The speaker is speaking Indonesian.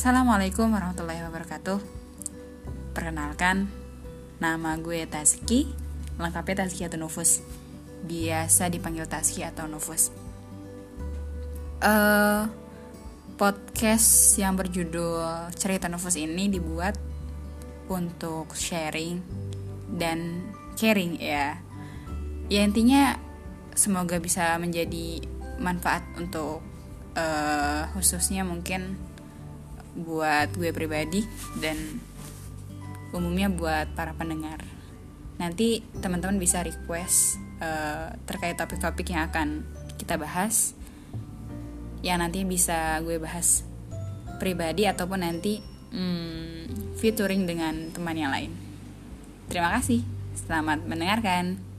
Assalamualaikum warahmatullahi wabarakatuh. Perkenalkan Nama gue Taski Lengkapnya Taski atau Nufus. Biasa dipanggil Taski atau Nufus. Uh, Podcast yang berjudul Cerita Nufus ini dibuat Untuk sharing Dan caring ya. Ya intinya Semoga bisa menjadi manfaat untuk uh, khususnya mungkin buat gue pribadi dan umumnya buat para pendengar. Nanti teman-teman bisa request uh, terkait topik-topik yang akan kita bahas, yang nanti bisa gue bahas pribadi ataupun nanti hmm, featuring dengan teman yang lain. Terima kasih, selamat mendengarkan.